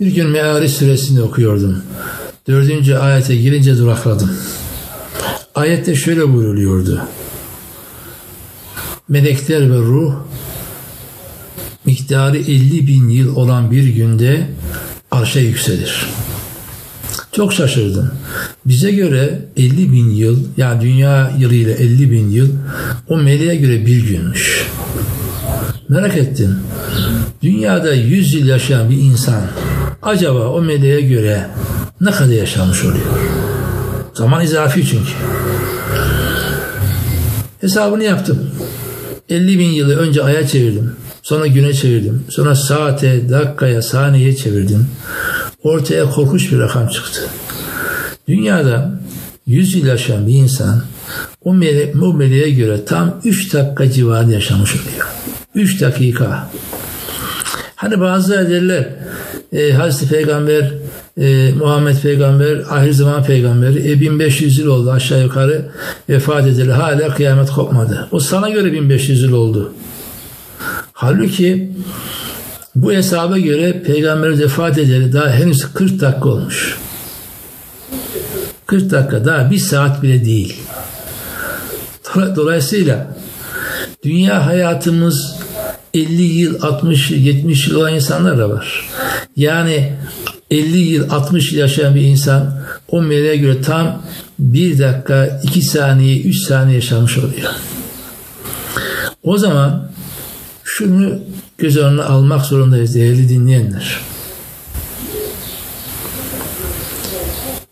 Bir gün Meali suresini okuyordum. Dördüncü ayete girince durakladım. Ayette şöyle buyruluyordu. Melekler ve ruh miktarı 50 bin yıl olan bir günde arşa yükselir. Çok şaşırdım. Bize göre 50 bin yıl, yani dünya yılıyla 50 bin yıl, o meleğe göre bir günmüş. Merak ettim. Dünyada 100 yıl yaşayan bir insan acaba o meleğe göre ne kadar yaşamış oluyor? Zaman izafi çünkü. Hesabını yaptım. 50 bin yılı önce aya çevirdim. Sonra güne çevirdim. Sonra saate, dakikaya, saniyeye çevirdim. Ortaya korkunç bir rakam çıktı. Dünyada 100 yıl yaşayan bir insan o, mele, o meleğe göre tam 3 dakika civarında yaşamış oluyor. 3 dakika. Hani bazıları derler e, Hazreti Peygamber e, Muhammed Peygamber ahir zaman peygamberi e, 1500 yıl oldu aşağı yukarı vefat edildi. Hala kıyamet kopmadı. O sana göre 1500 yıl oldu. Halbuki bu hesaba göre peygamber vefat edeli daha henüz 40 dakika olmuş. 40 dakika daha bir saat bile değil. Dolayısıyla dünya hayatımız 50 yıl, 60 yıl, 70 yıl olan insanlar da var. Yani 50 yıl, 60 yıl yaşayan bir insan o meleğe göre tam 1 dakika, 2 saniye, 3 saniye yaşamış oluyor. O zaman şunu göz önüne almak zorundayız değerli dinleyenler.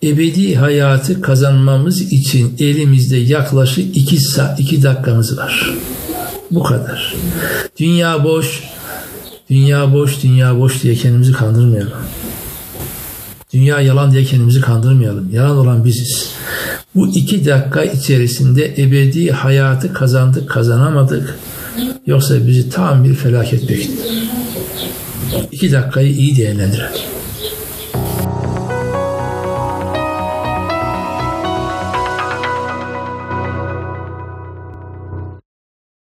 Ebedi hayatı kazanmamız için elimizde yaklaşık 2 saat, 2 dakikamız var. Bu kadar. Dünya boş, dünya boş, dünya boş diye kendimizi kandırmayalım. Dünya yalan diye kendimizi kandırmayalım. Yalan olan biziz. Bu iki dakika içerisinde ebedi hayatı kazandık, kazanamadık. Yoksa bizi tam bir felaket bekliyor. İki dakikayı iyi değerlendirelim.